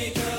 Because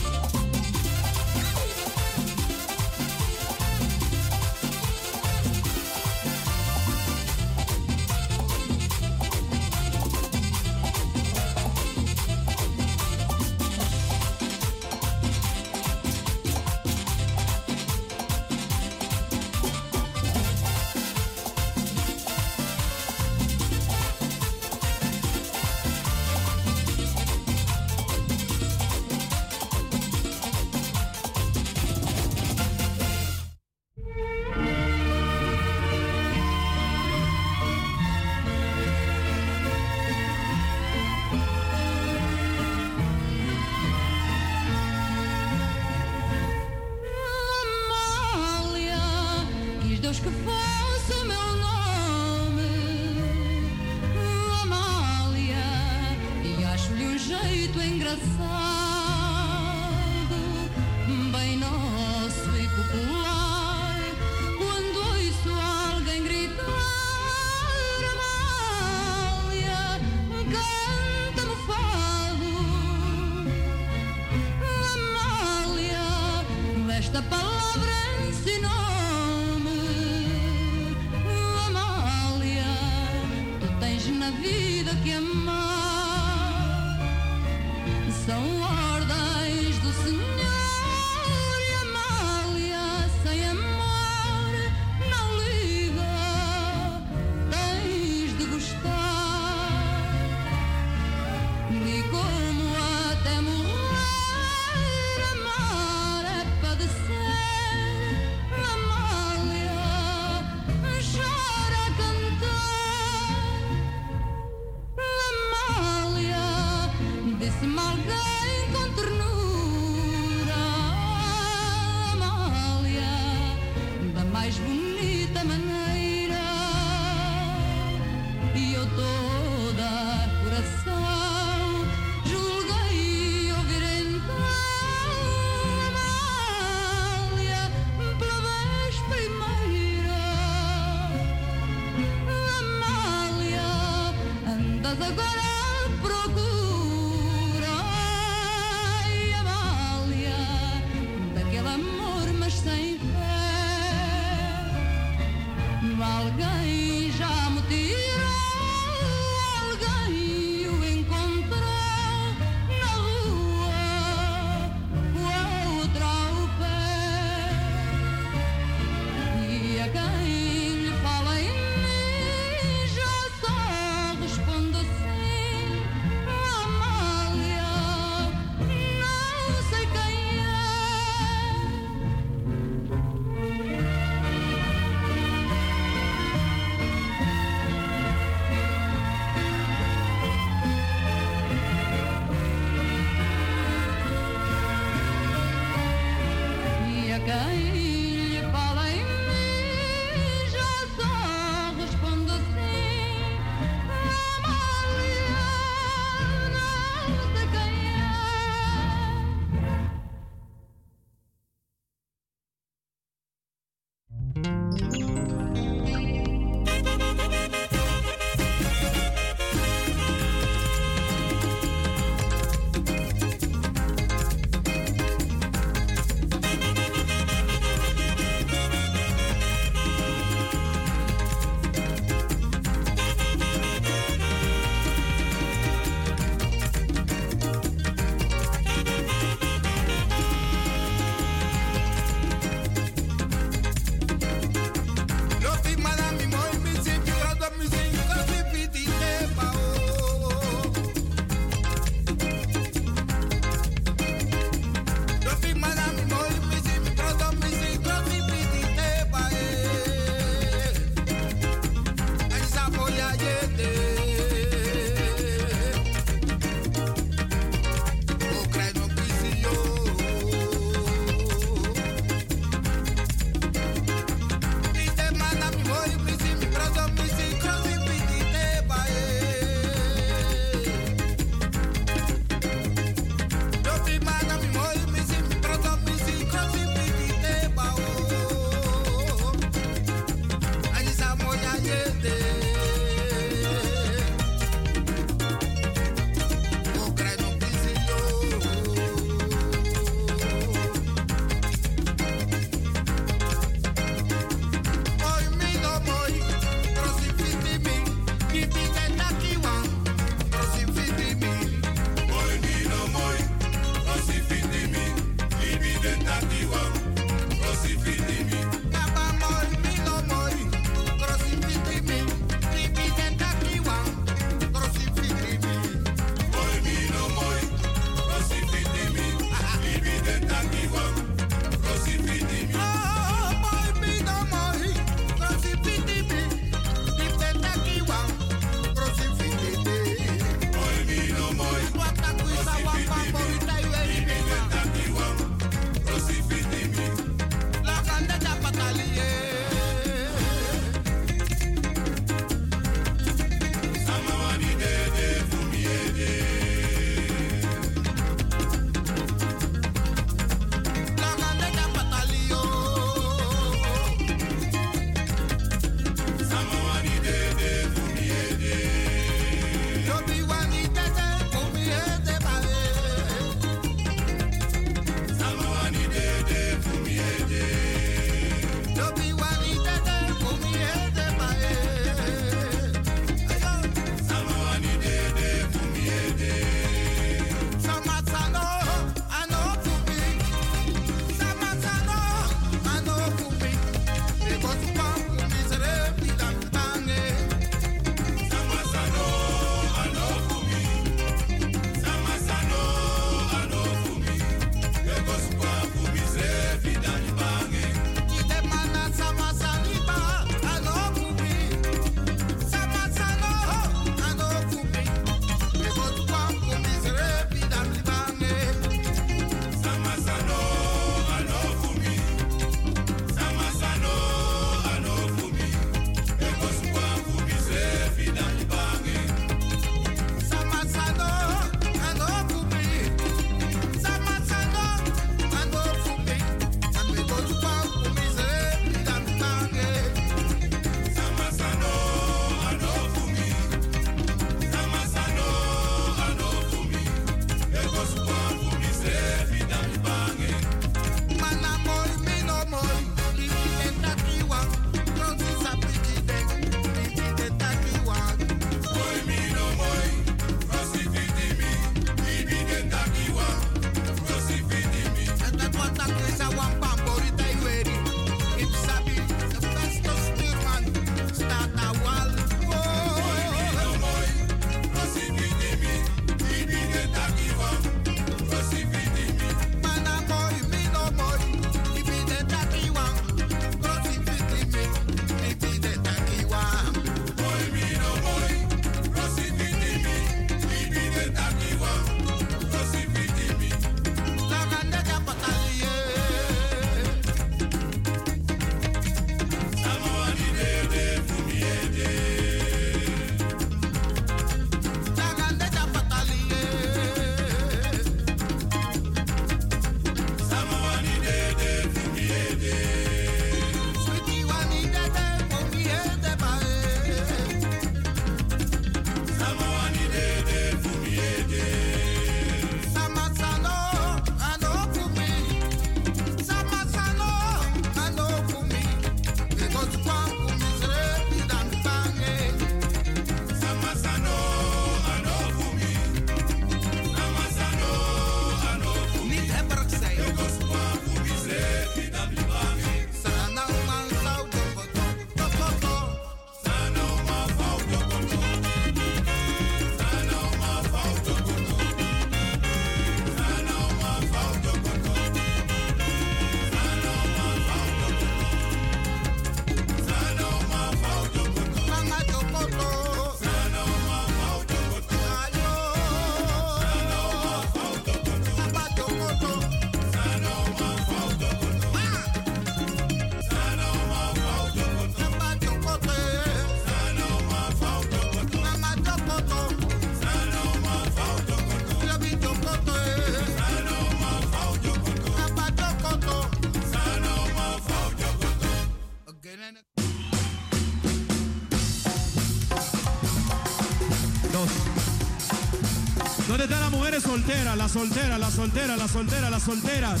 solteras, las solteras, las solteras, las solteras, las solteras.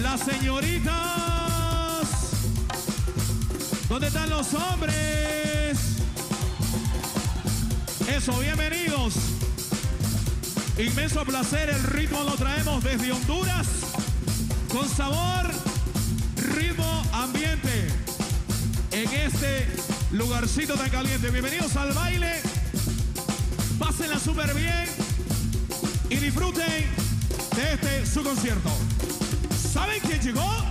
Las señoritas. ¿Dónde están los hombres? Eso, bienvenidos. Inmenso placer, el ritmo lo traemos desde Honduras con sabor, ritmo, ambiente en este lugarcito tan caliente. Bienvenidos al baile, pásenla súper bien y disfruten de este su concierto. ¿Saben quién llegó?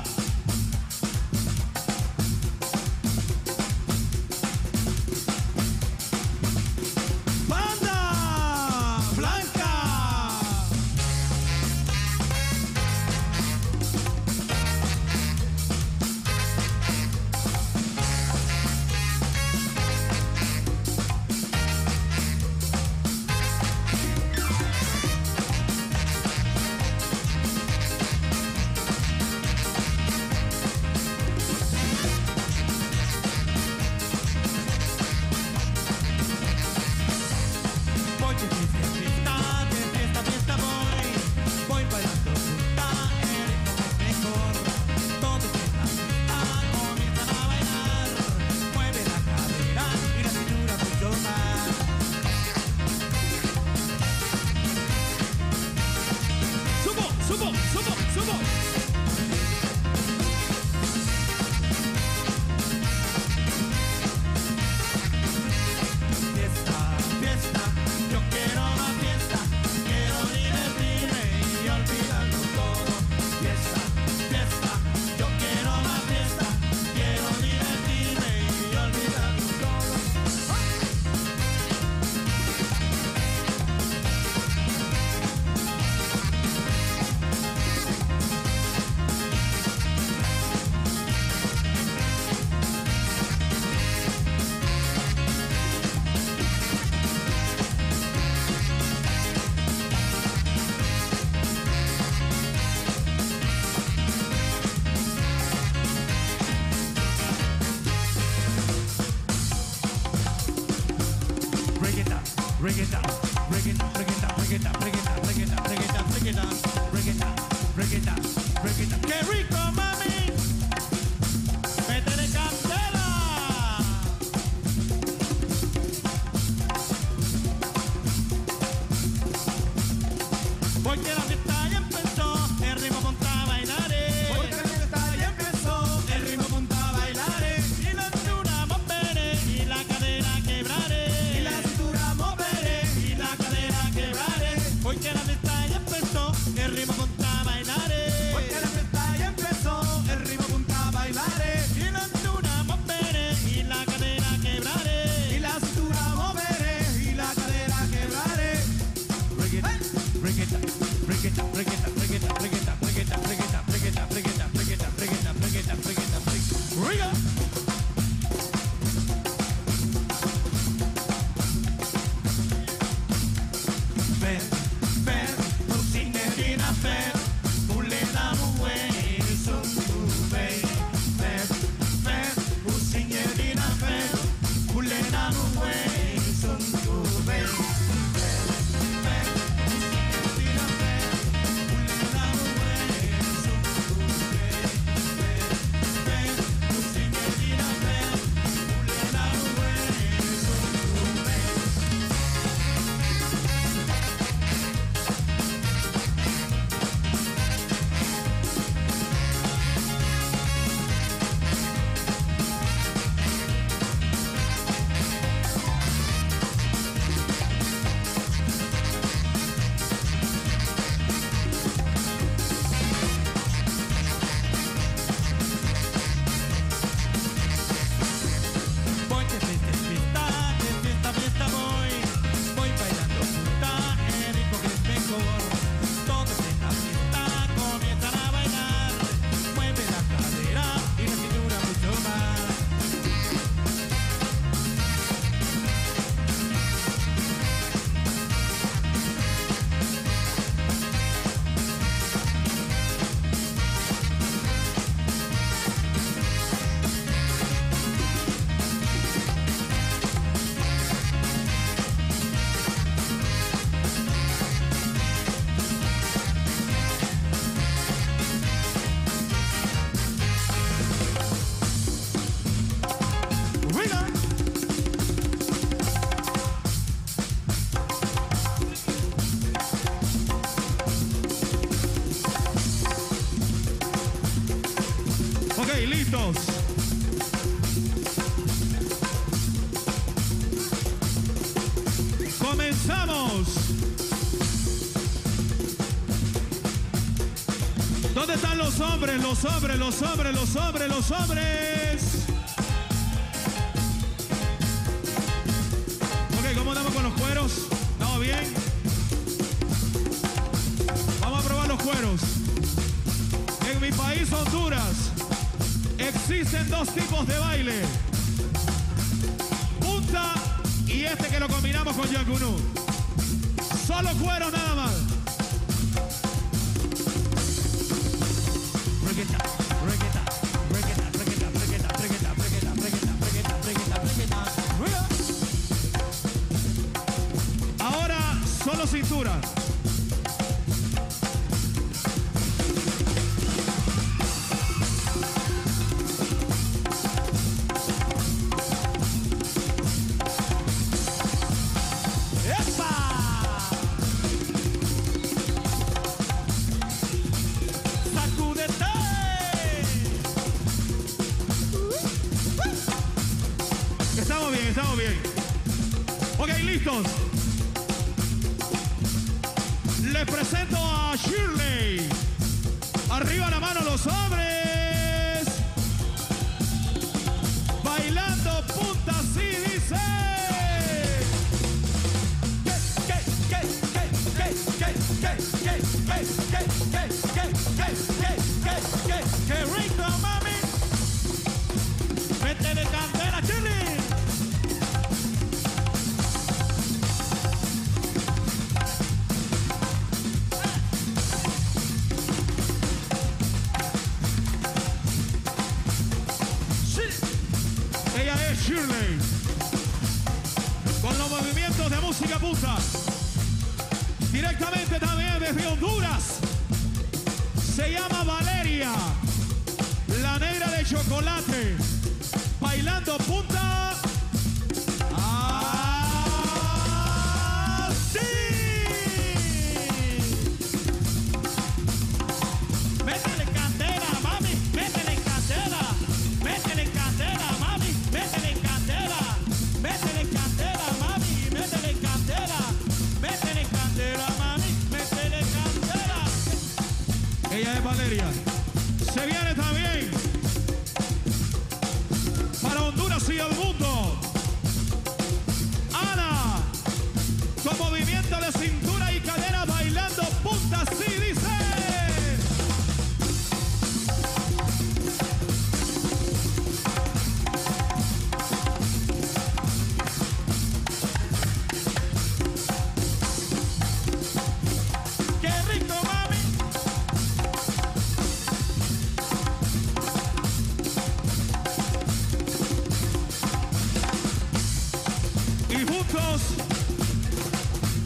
sobres, los sobres, los sobres, los sobres, los.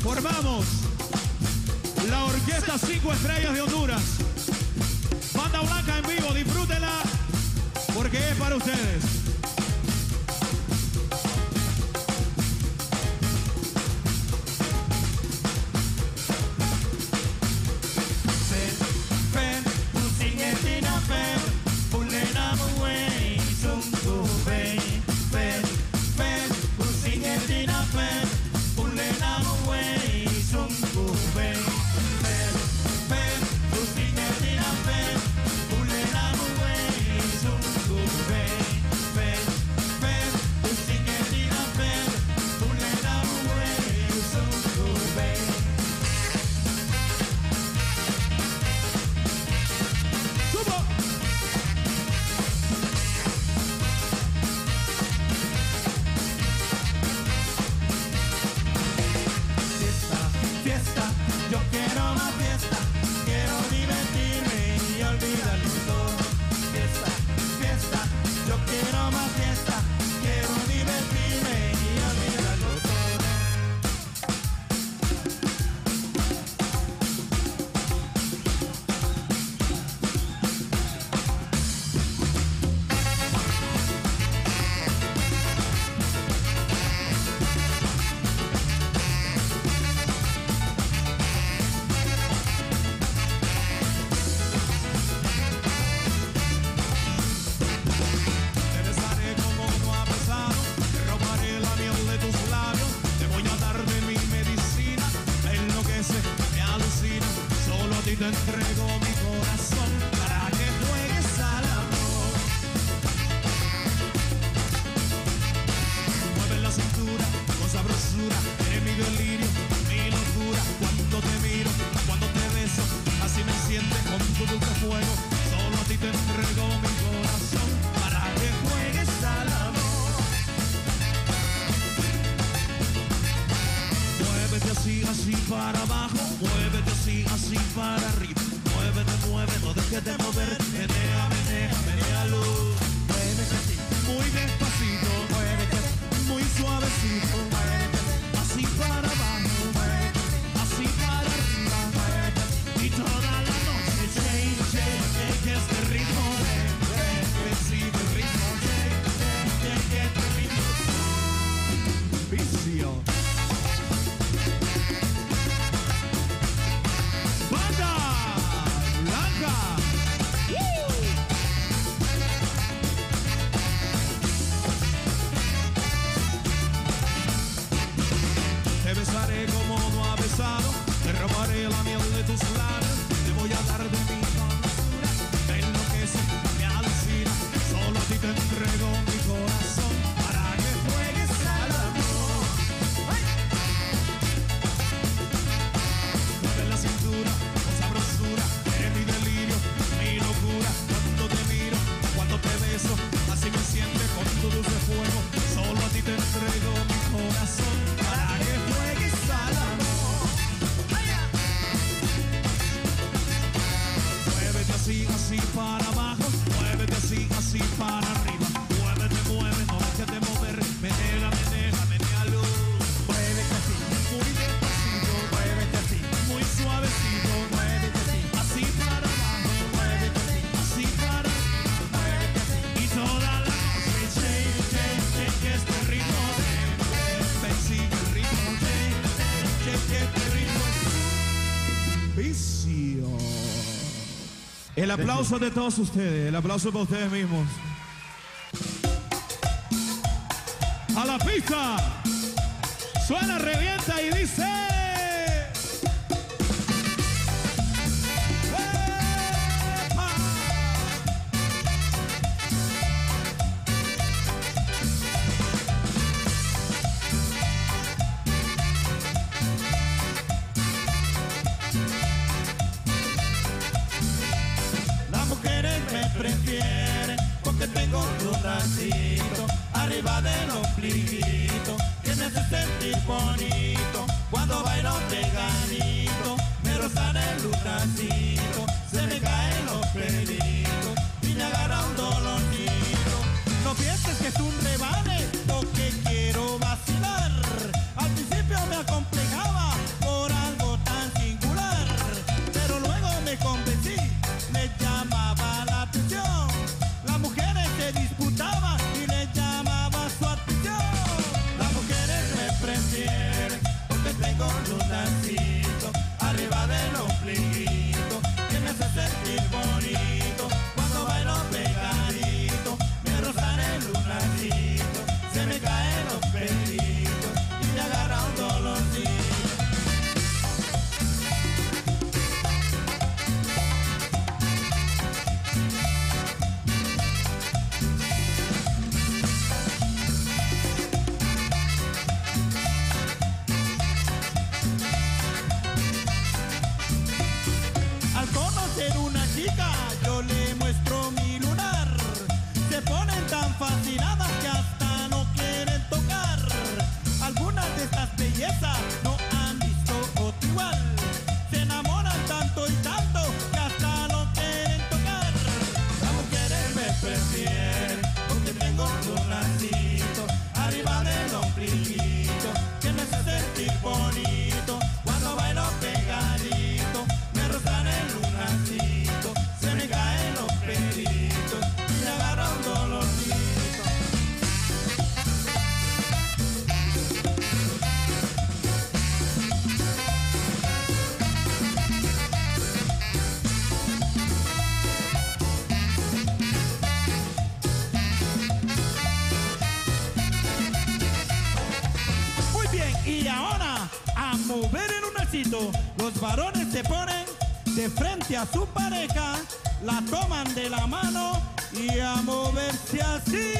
formamos la Orquesta 5 Estrellas de Honduras. Banda Blanca en vivo, disfrútela porque es para ustedes. aplauso de todos ustedes, el aplauso para ustedes mismos. a su pareja, la toman de la mano y a moverse así.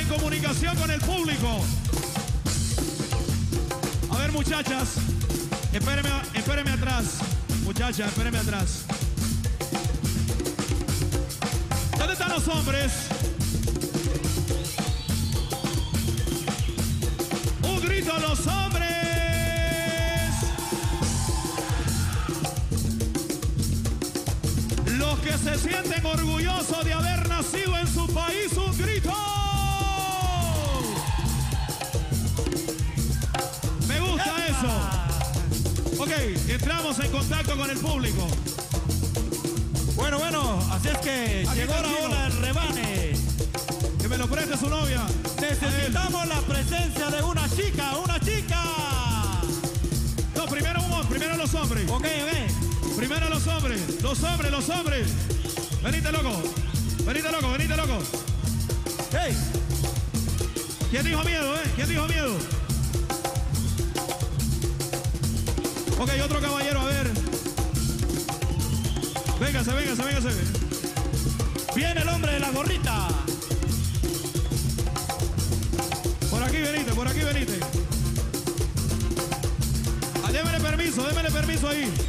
en comunicación con el público. A ver, muchachas, espéreme, espéreme atrás. Muchachas, espéreme atrás. ¿Dónde están los hombres? Un grito a los hombres. Los que se sienten orgullosos de haber entramos en contacto con el público. Bueno, bueno, así es que Aquí llegó la hora del rebane. Que me lo preste su novia. Necesitamos la presencia de una chica, una chica. No, primero primero los hombres. Ok, ok. Primero los hombres, los hombres, los hombres. Venite loco, venite loco, venite loco. ¡Hey! ¿Quién dijo miedo, eh? ¿Quién dijo miedo? Ok, otro caballero, a ver. Véngase, véngase, véngase. Viene el hombre de la gorrita. Por aquí venite, por aquí venite. Ah, démele permiso, démele permiso ahí.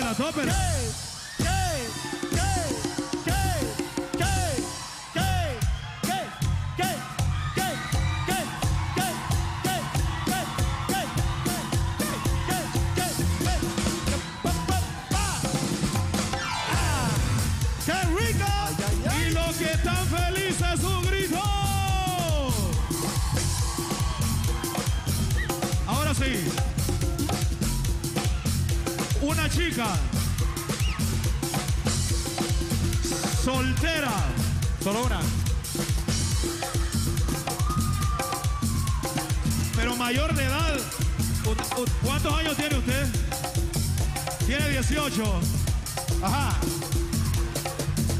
tópela, tópela. chicas. Soltera. Solo. Pero mayor de edad. ¿Cuántos años tiene usted? Tiene 18. Ajá.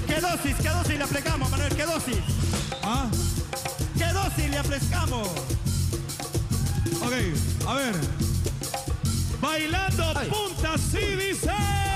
¿Qué dosis? ¿Qué dosis le aplicamos, Manuel? ¿Qué dosis? ¿Ah? ¿Qué dosis le aplicamos? Ok, a ver punta, así dice.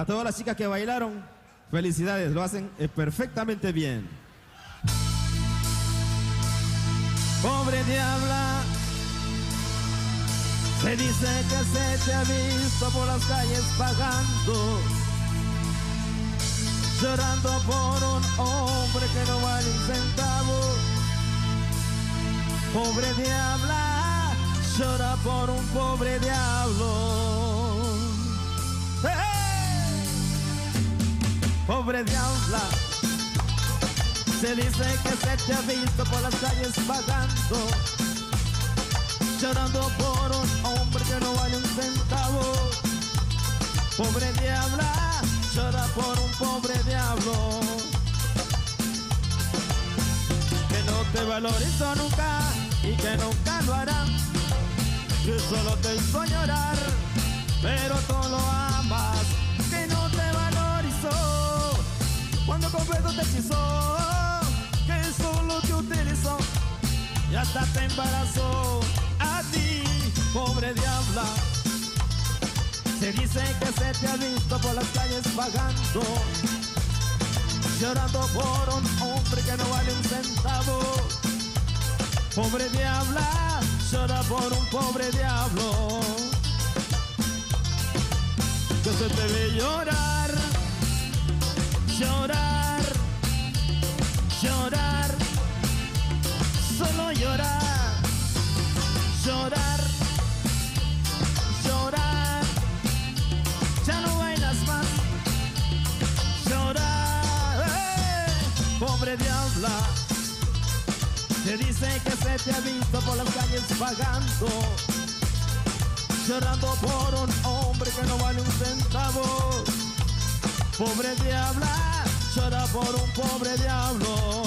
Para todas las chicas que bailaron, felicidades, lo hacen eh, perfectamente bien. Pobre diabla, se dice que se te ha visto por las calles pagando, llorando por un hombre que no vale un centavo. Pobre diabla, llora por un pobre diablo. Pobre diabla, se dice que se te ha visto por las calles pagando llorando por un hombre que no vale un centavo. Pobre diabla, llora por un pobre diablo. Que no te valorizó nunca y que nunca lo hará. Que solo te hizo llorar, pero tú lo amas. Cuando completo te hechizó. Que solo te utilizó y hasta te embarazó a ti, pobre diabla. Se dice que se te ha visto por las calles vagando, llorando por un hombre que no vale un centavo. Pobre diabla, llora por un pobre diablo. Que se te ve llorar, llorar, llorar, solo llorar llorar, llorar, ya no bailas más, llorar, ¡eh! pobre diabla, se dice que se te ha visto por las calles vagando, llorando por un hombre que no vale un centavo, pobre diabla, por un pobre diablo.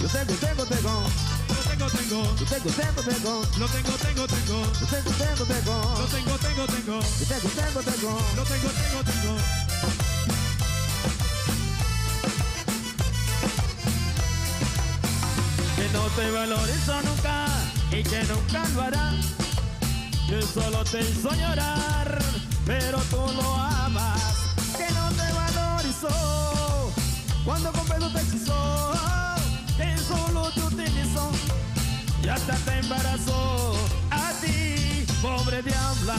Yo tengo, tengo, tengo. Lo tengo, tengo. Tengo, tengo, tengo. Lo tengo, tengo, tengo. Yo tengo, tengo, tengo. Lo tengo, tengo, tengo. Yo tengo, tengo, tengo. Lo tengo, tengo, tengo. Que no te valorizó nunca y que nunca lo hará. Que solo te hizo llorar, pero tú lo amas. Que no te valorizó cuando con pedo te hechizó. Que solo te utilizó y hasta te embarazó. A ti, pobre diabla.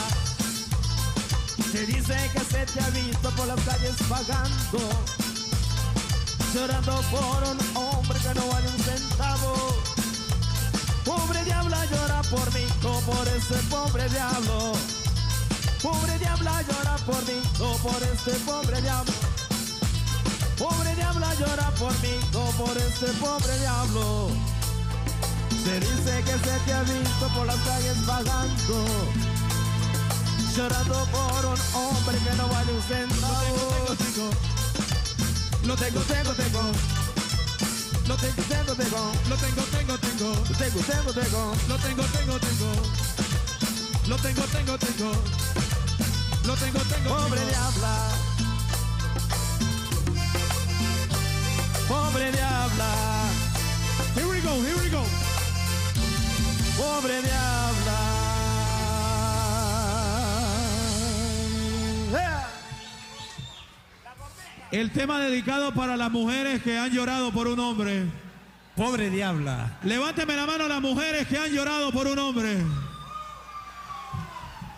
Se dice que se te ha visto por las calles pagando llorando por un hombre que no vale un centavo. Pobre diabla llora por mí, no por ese pobre diablo. Pobre diabla llora por mí, no por este pobre diablo. Pobre diabla llora por mí, no por este pobre diablo. Se dice que se te ha visto por las calles vagando, llorando por un hombre que no vale un centavo. Lo tengo, tengo, tengo. Lo tengo, tengo, tengo. Lo tengo, tengo, tengo. Lo tengo, tengo, tengo. Lo tengo, tengo, tengo. Lo tengo, tengo, tengo. Lo tengo, tengo, Pobre diabla. Pobre diabla. Here we go, here we go. Pobre diabla. El tema dedicado para las mujeres que han llorado por un hombre. Pobre diabla. Levánteme la mano las mujeres que han llorado por un hombre.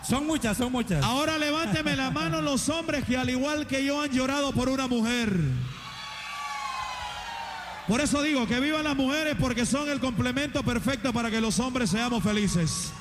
Son muchas, son muchas. Ahora levánteme la mano los hombres que al igual que yo han llorado por una mujer. Por eso digo que vivan las mujeres porque son el complemento perfecto para que los hombres seamos felices.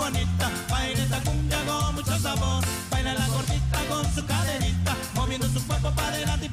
bonita, baila esta cumbia con mucho sabor, baila la gordita con su cadenita, moviendo su cuerpo para adelante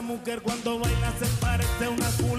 mujer cuando baila se parece a una culpa.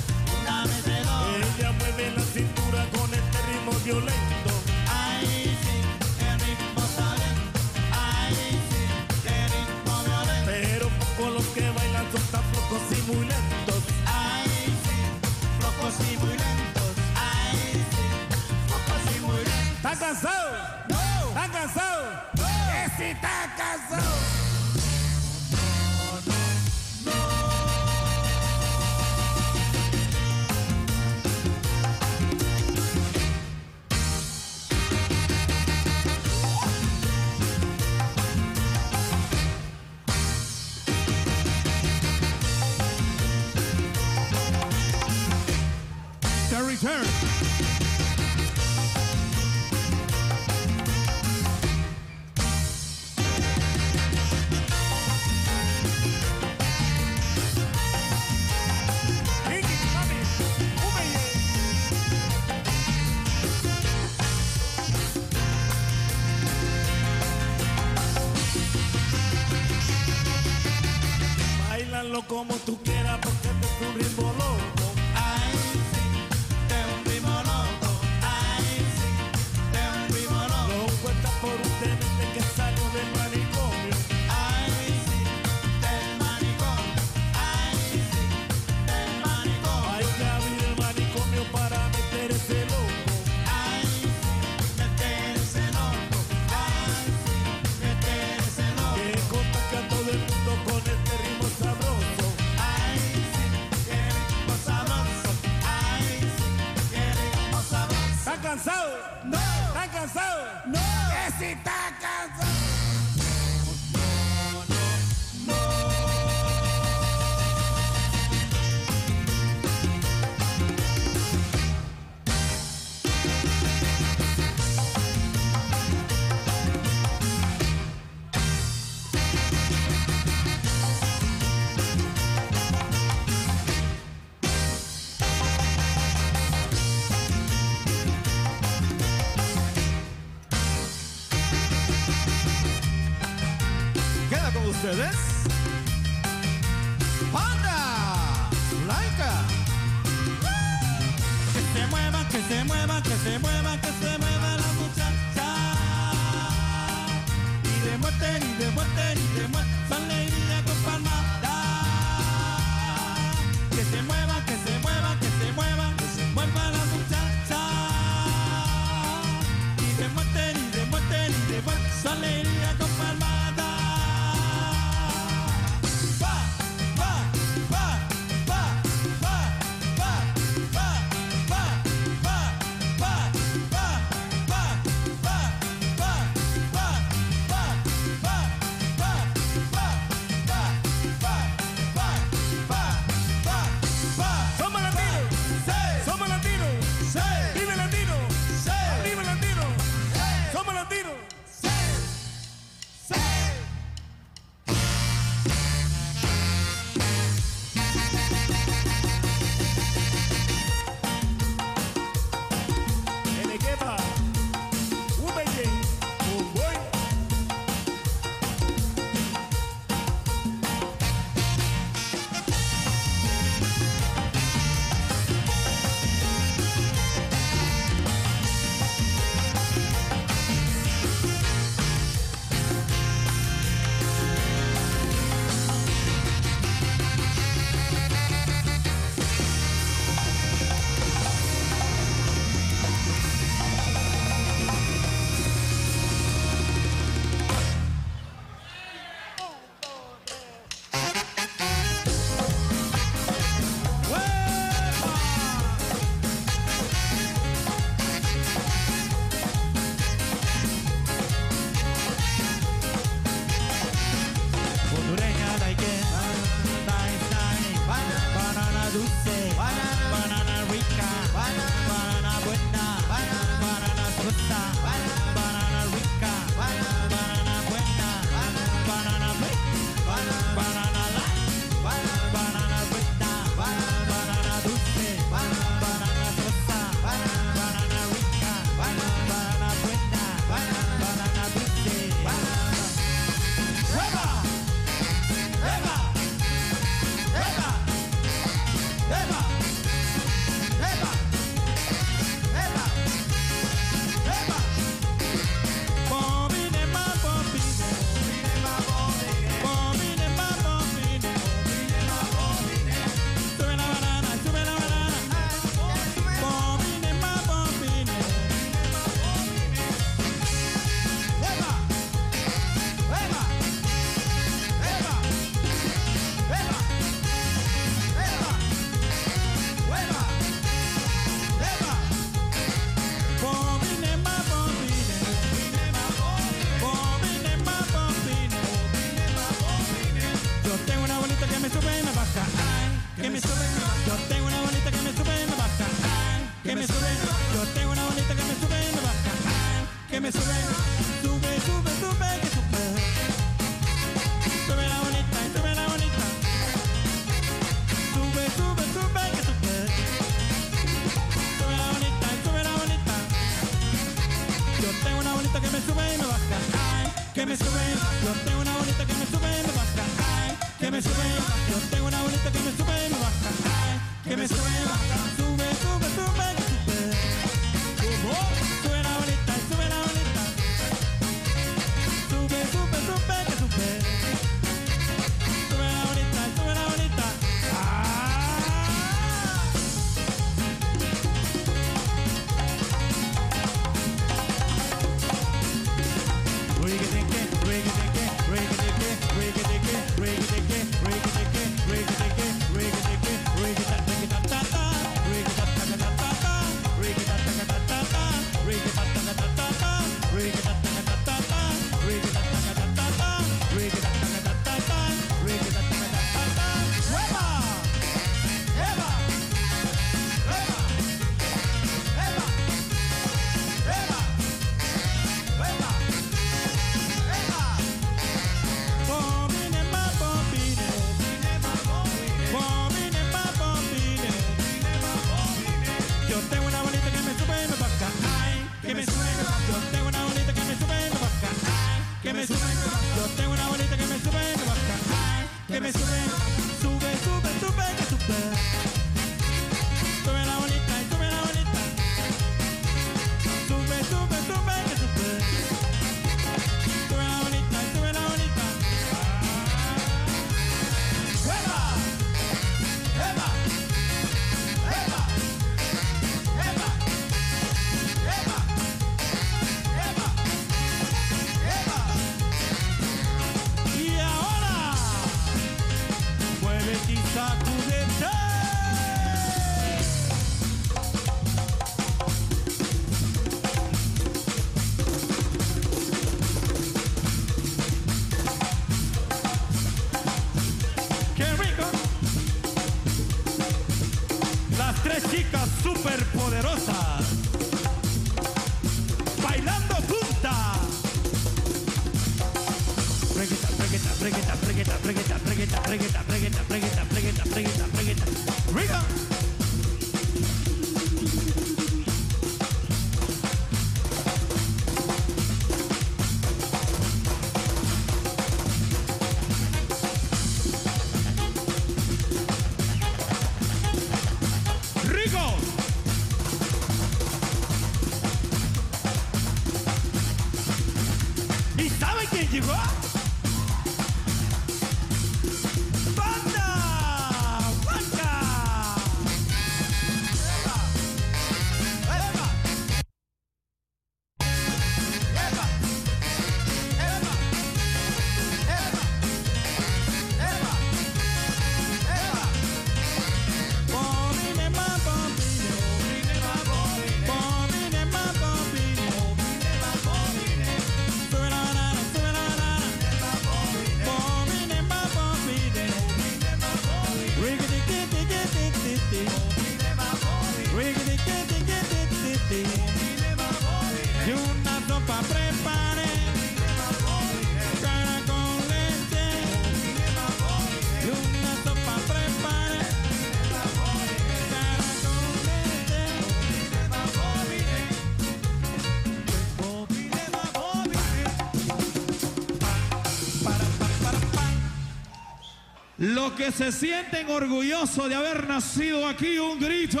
que se sienten orgullosos de haber nacido aquí, un grito.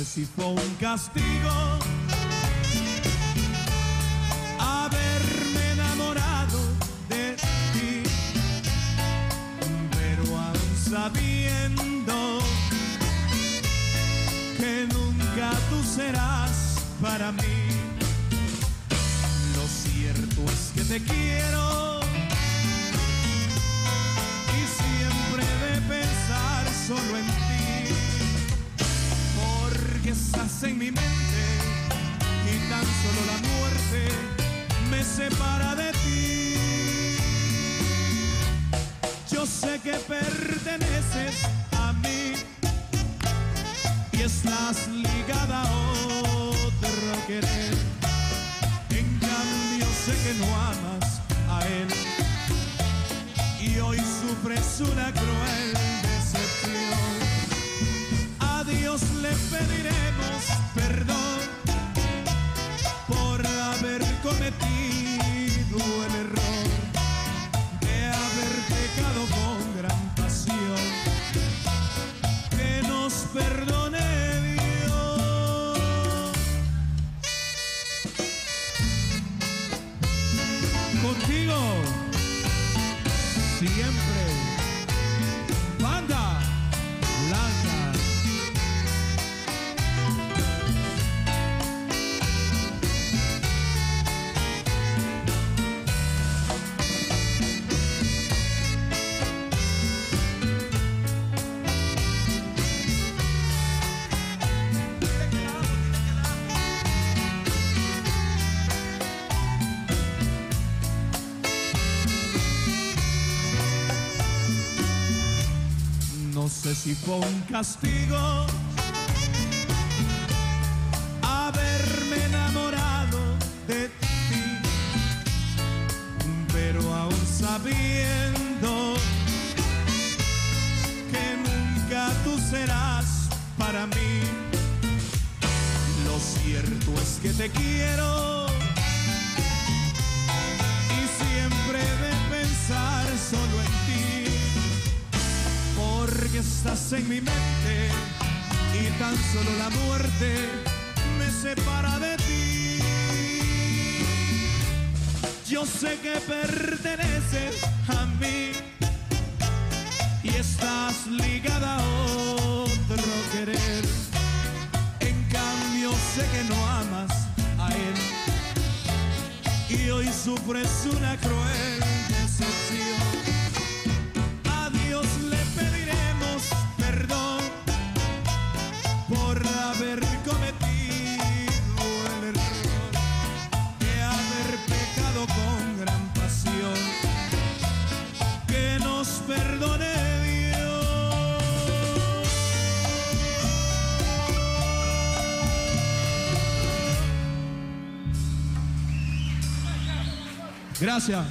sé si fue un castigo tipo un castigo. Gracias.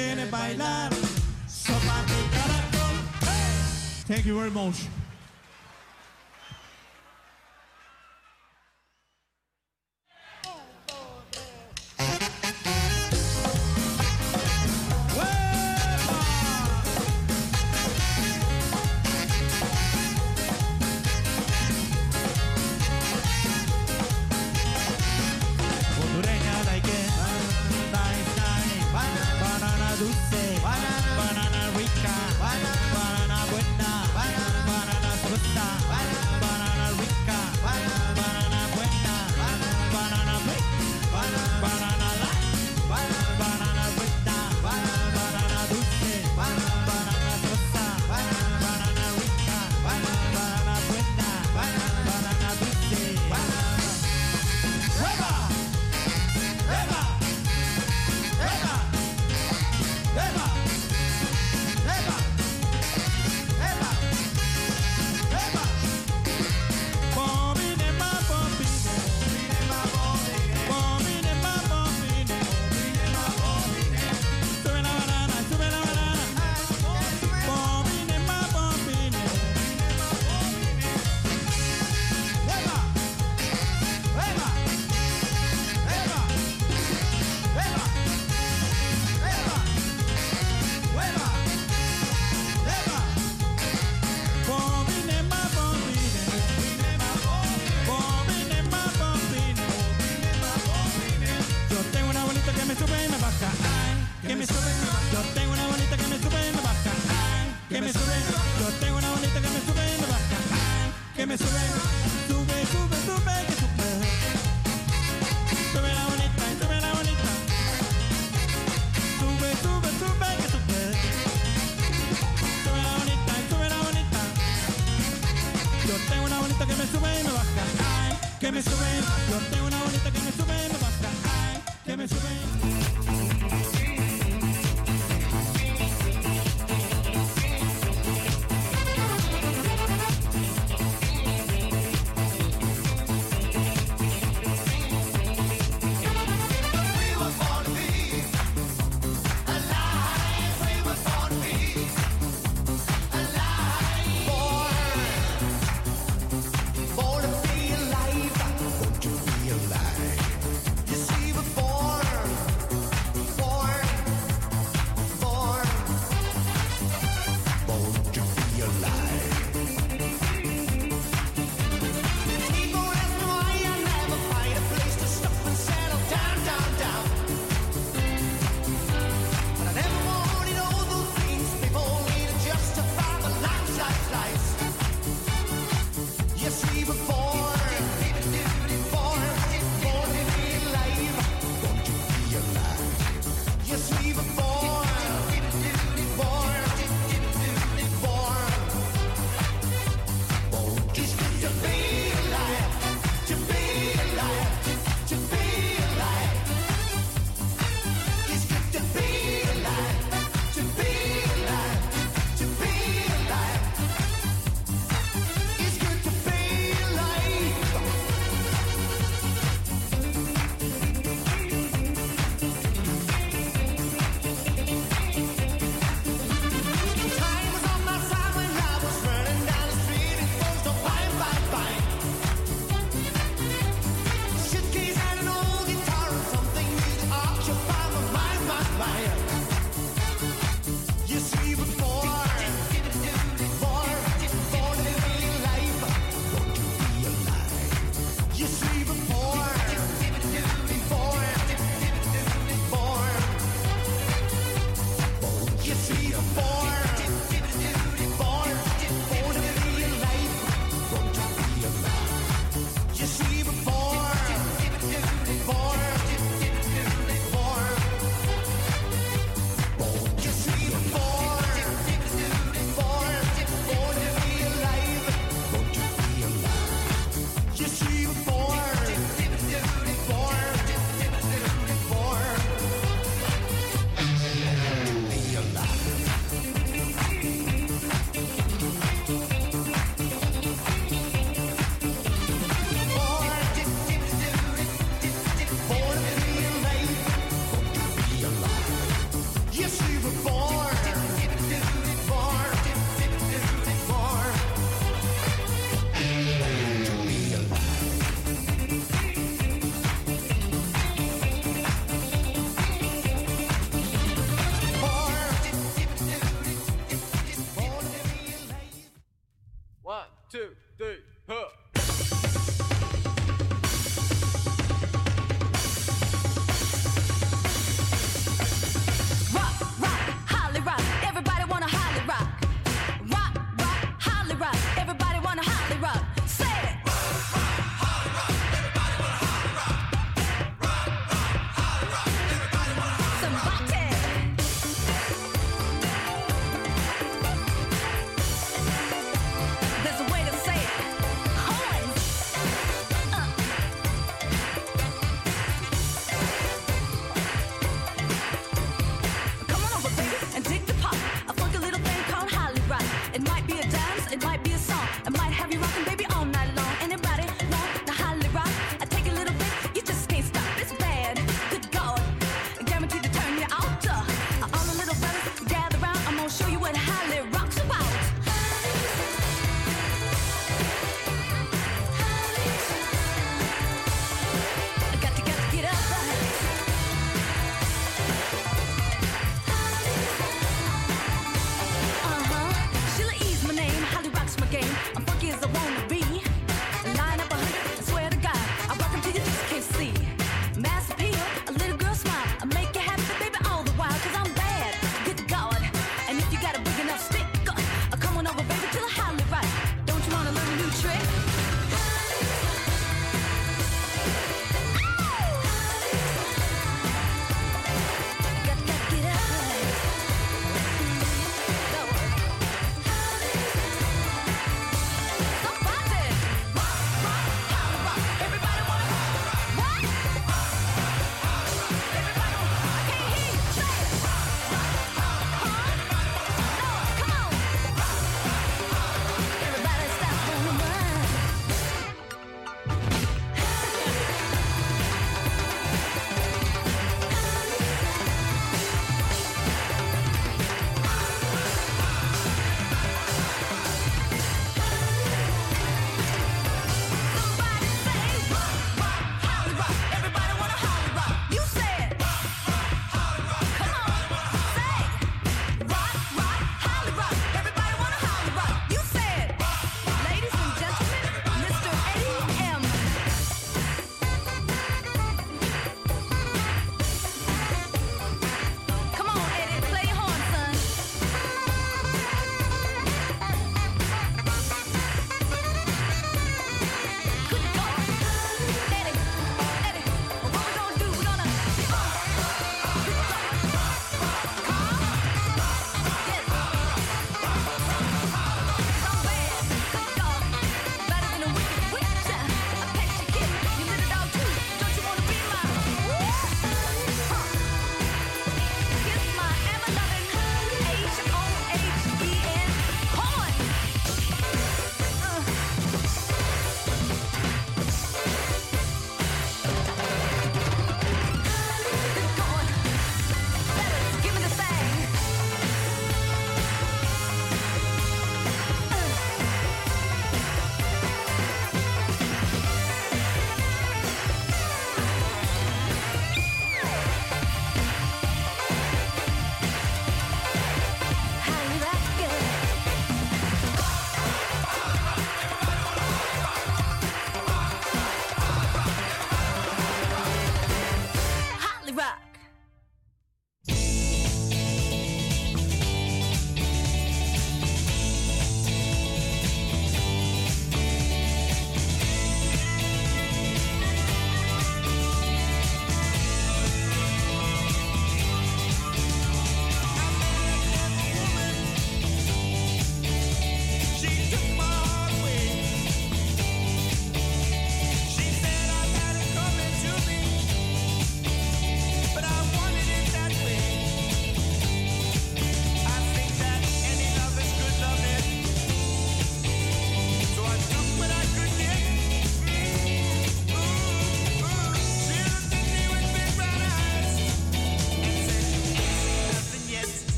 quiere bailar, sopa de caracol. Hey! Thank you very much. Ponte una bonita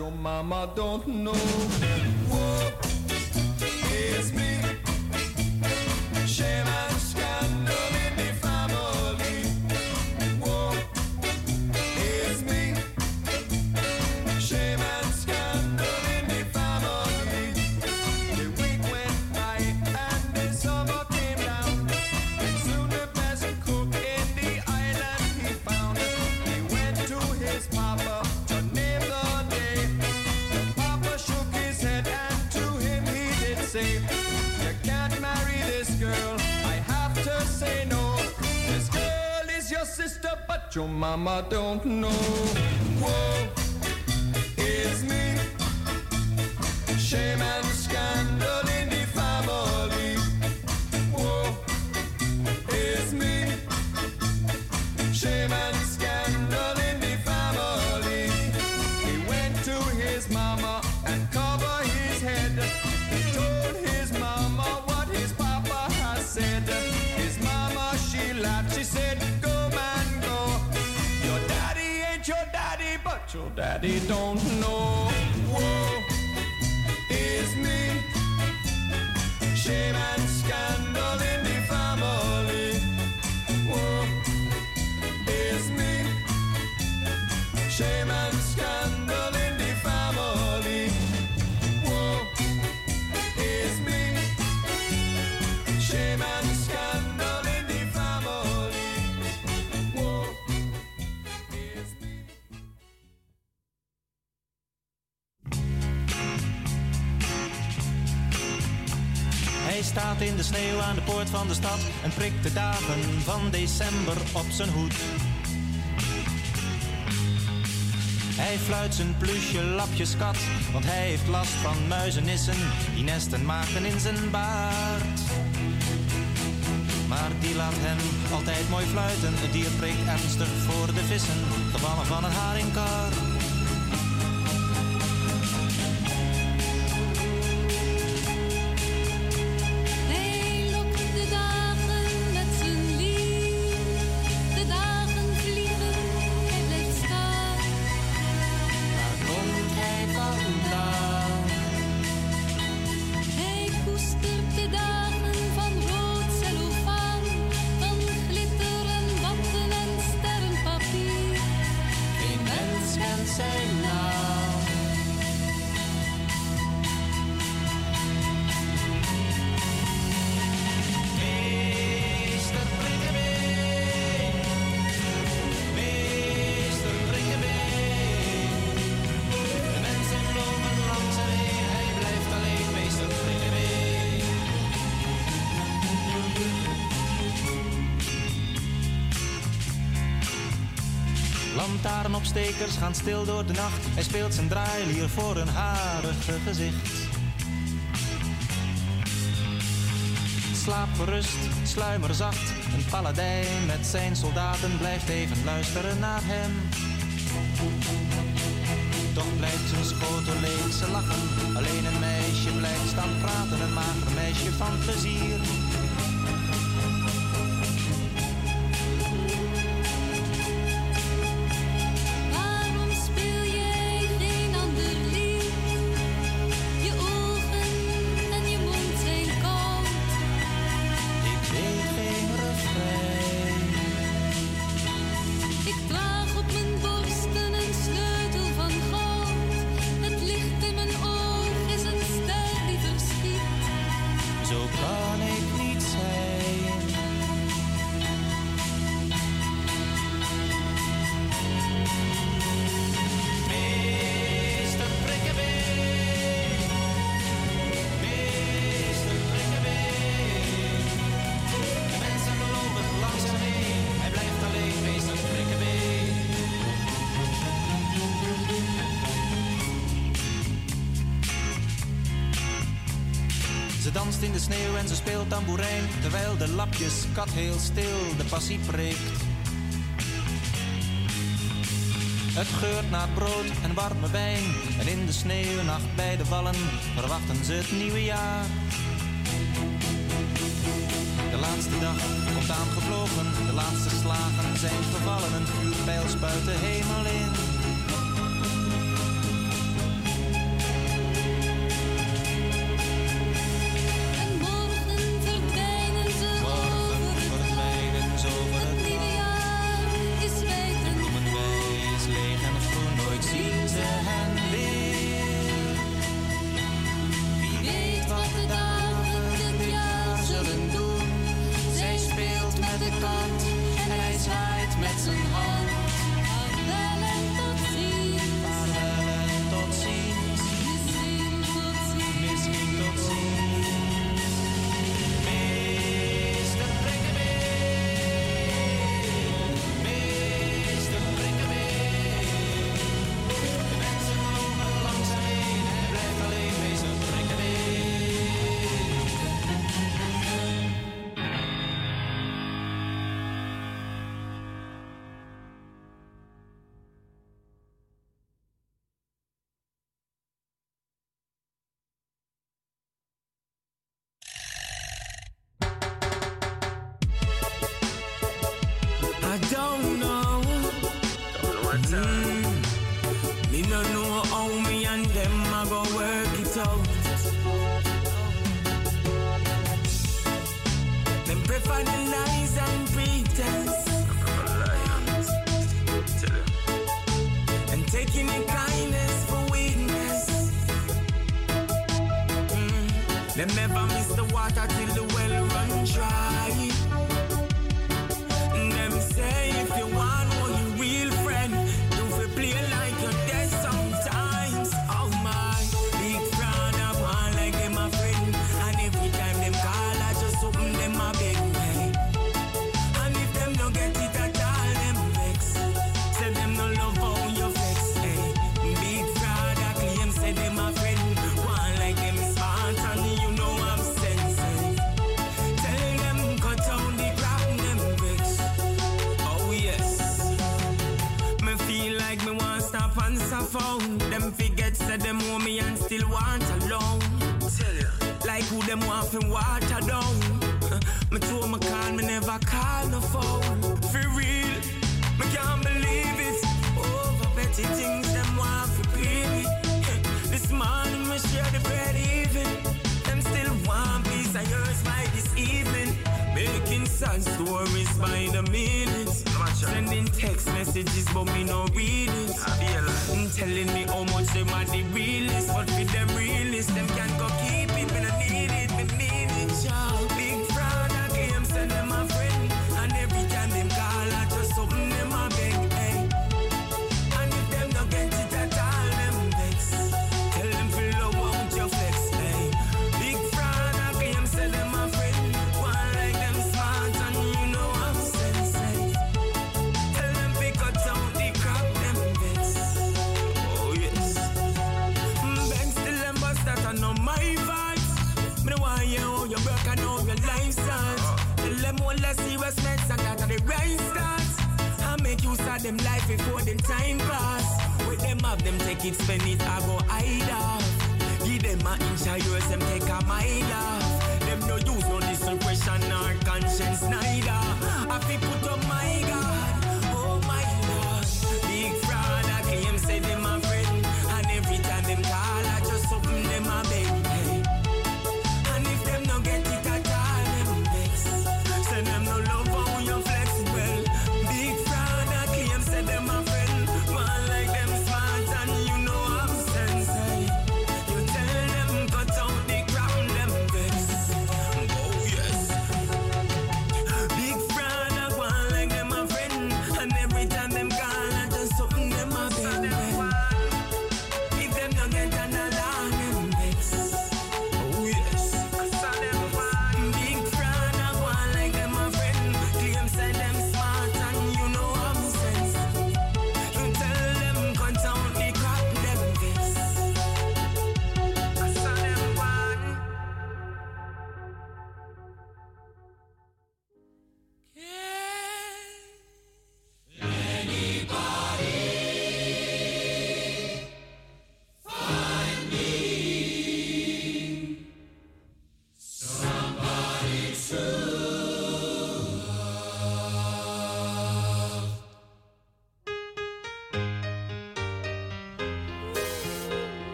your mama don't know. Whoa, mama don't know. Van de stad en prikt de dagen van december op zijn hoed. Hij fluit zijn plusje lapjes kat, want hij heeft last van muizenissen die nesten maken in zijn baard. Maar die laat hem altijd mooi fluiten, het dier prikt ernstig voor de vissen, gevallen van een haringkar. Lantaarnopstekers gaan stil door de nacht. Hij speelt zijn draailier voor een harige gezicht. Slaap gerust, sluimer zacht. Een paladijn met zijn soldaten blijft even luisteren naar hem. Toch blijft zijn schotel ze lachen. Alleen een meisje blijft staan praten, een mager meisje van plezier. De lapjes kat heel stil de passie preekt. Het geurt naar brood en warme wijn. En in de sneeuwnacht bij de vallen verwachten ze het nieuwe jaar. De laatste dag komt aangevlogen, de laatste slagen zijn gevallen. Een vuurpijl spuit de hemel in.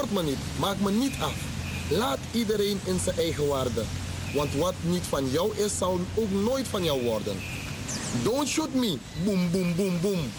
stoort me niet, me niet af. Laat iedereen in zijn eigen waarde. Want wat niet van jou is, zal ook nooit van jou worden. Don't shoot me, boom, boom, boom, boom.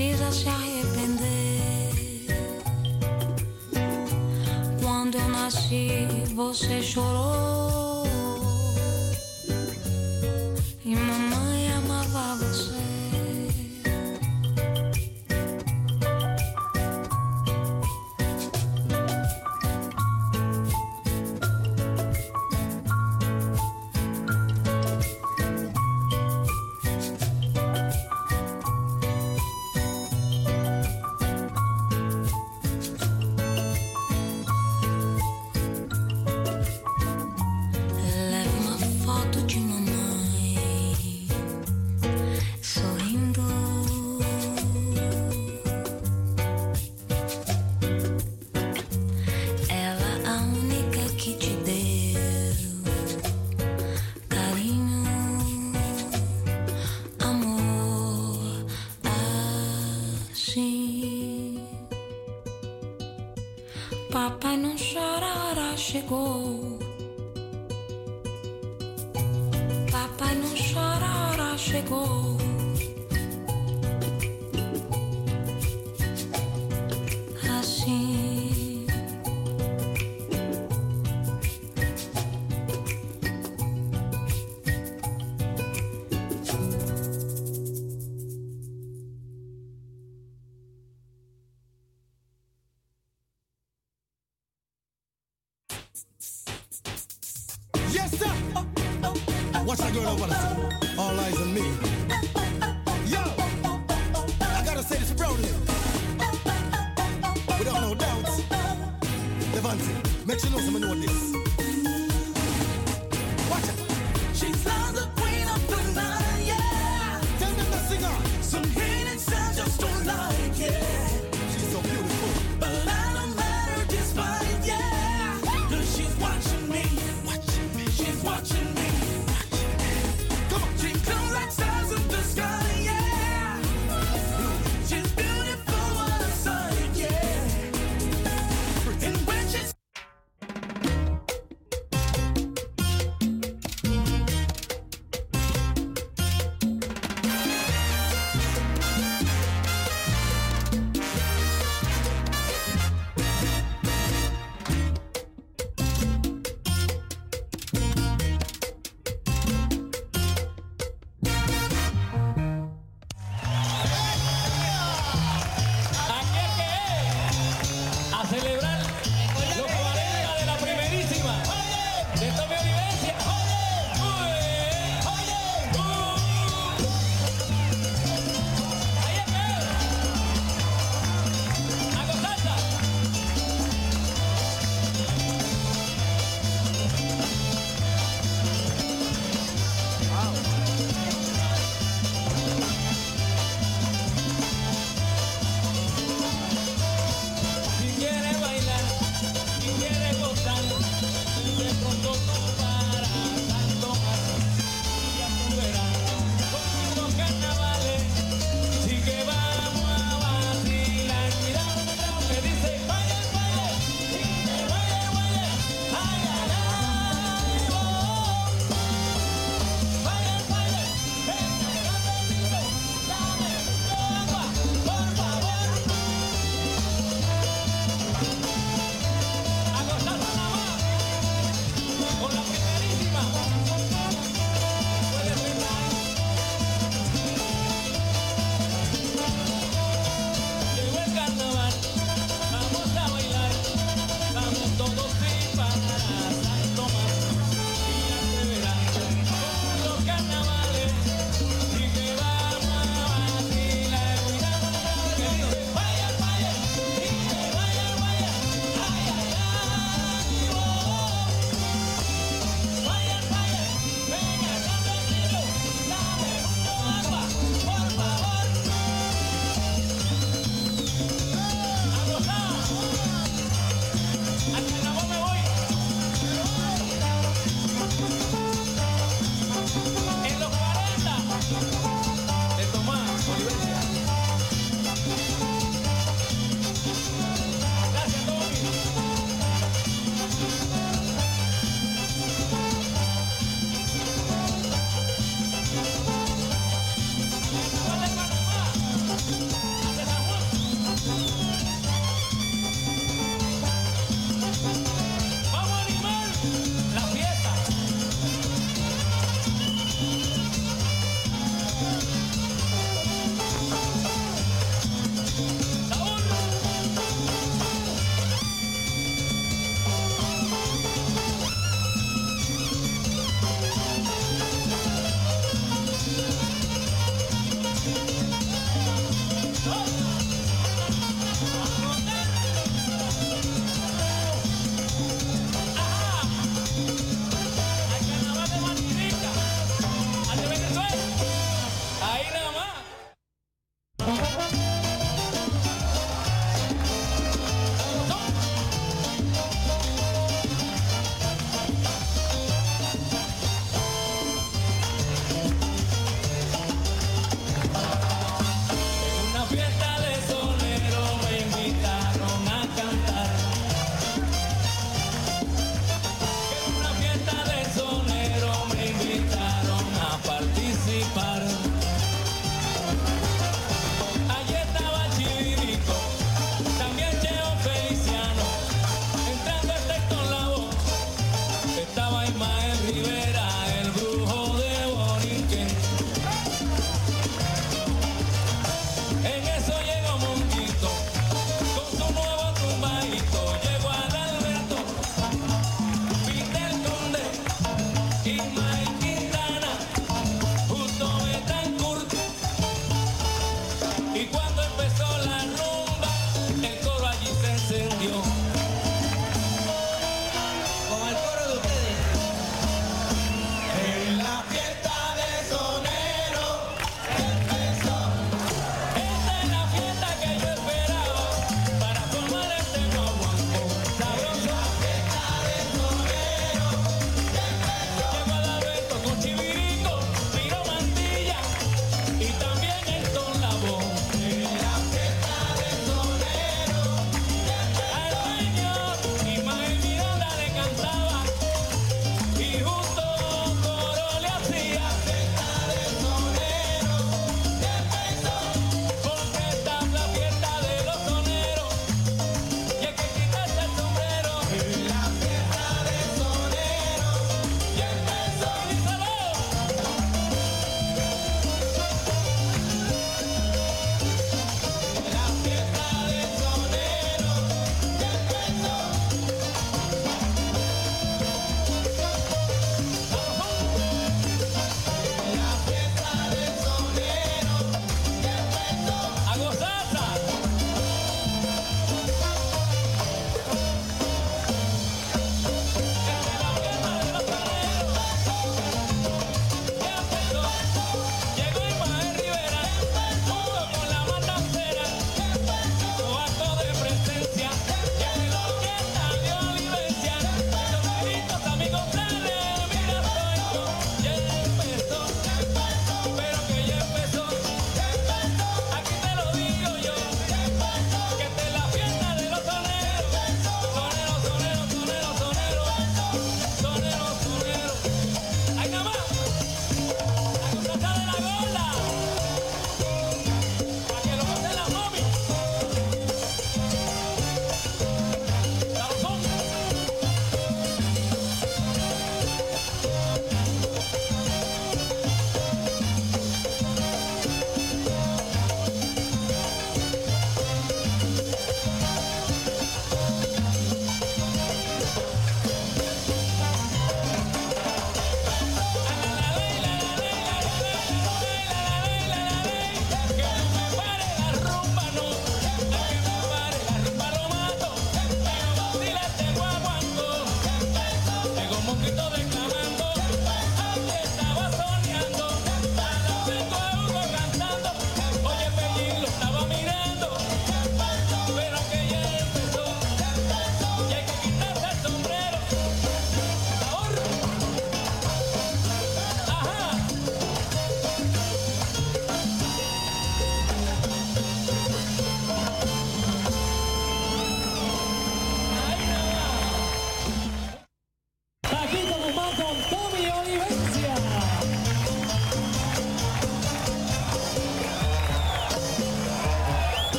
Precisa se arrepender. Quando eu nasci, você chorou. Hora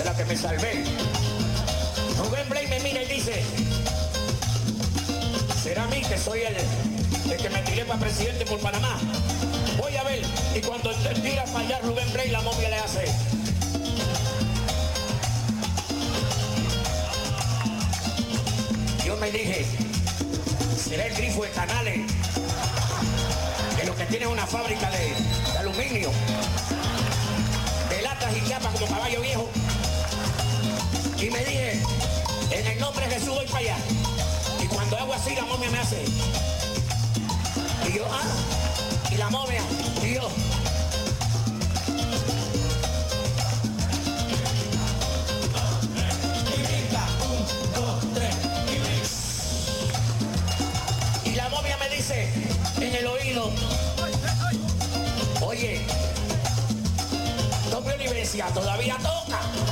de la que me salvé. Rubén Blay me mira y dice, será a mí que soy el, el que me tiré para presidente por Panamá. Voy a ver, y cuando tira para allá Rubén Blay, la momia le hace. Yo me dije, será el grifo de canales, que lo que tiene es una fábrica de, de aluminio, de latas y chapas como caballo viejo. Y me dije, en el nombre de Jesús voy para allá. Y cuando hago así, la momia me hace. Y yo, ah, y la momia, y yo. Y la momia me dice en el oído, oye, doble Olivencia, todavía toca.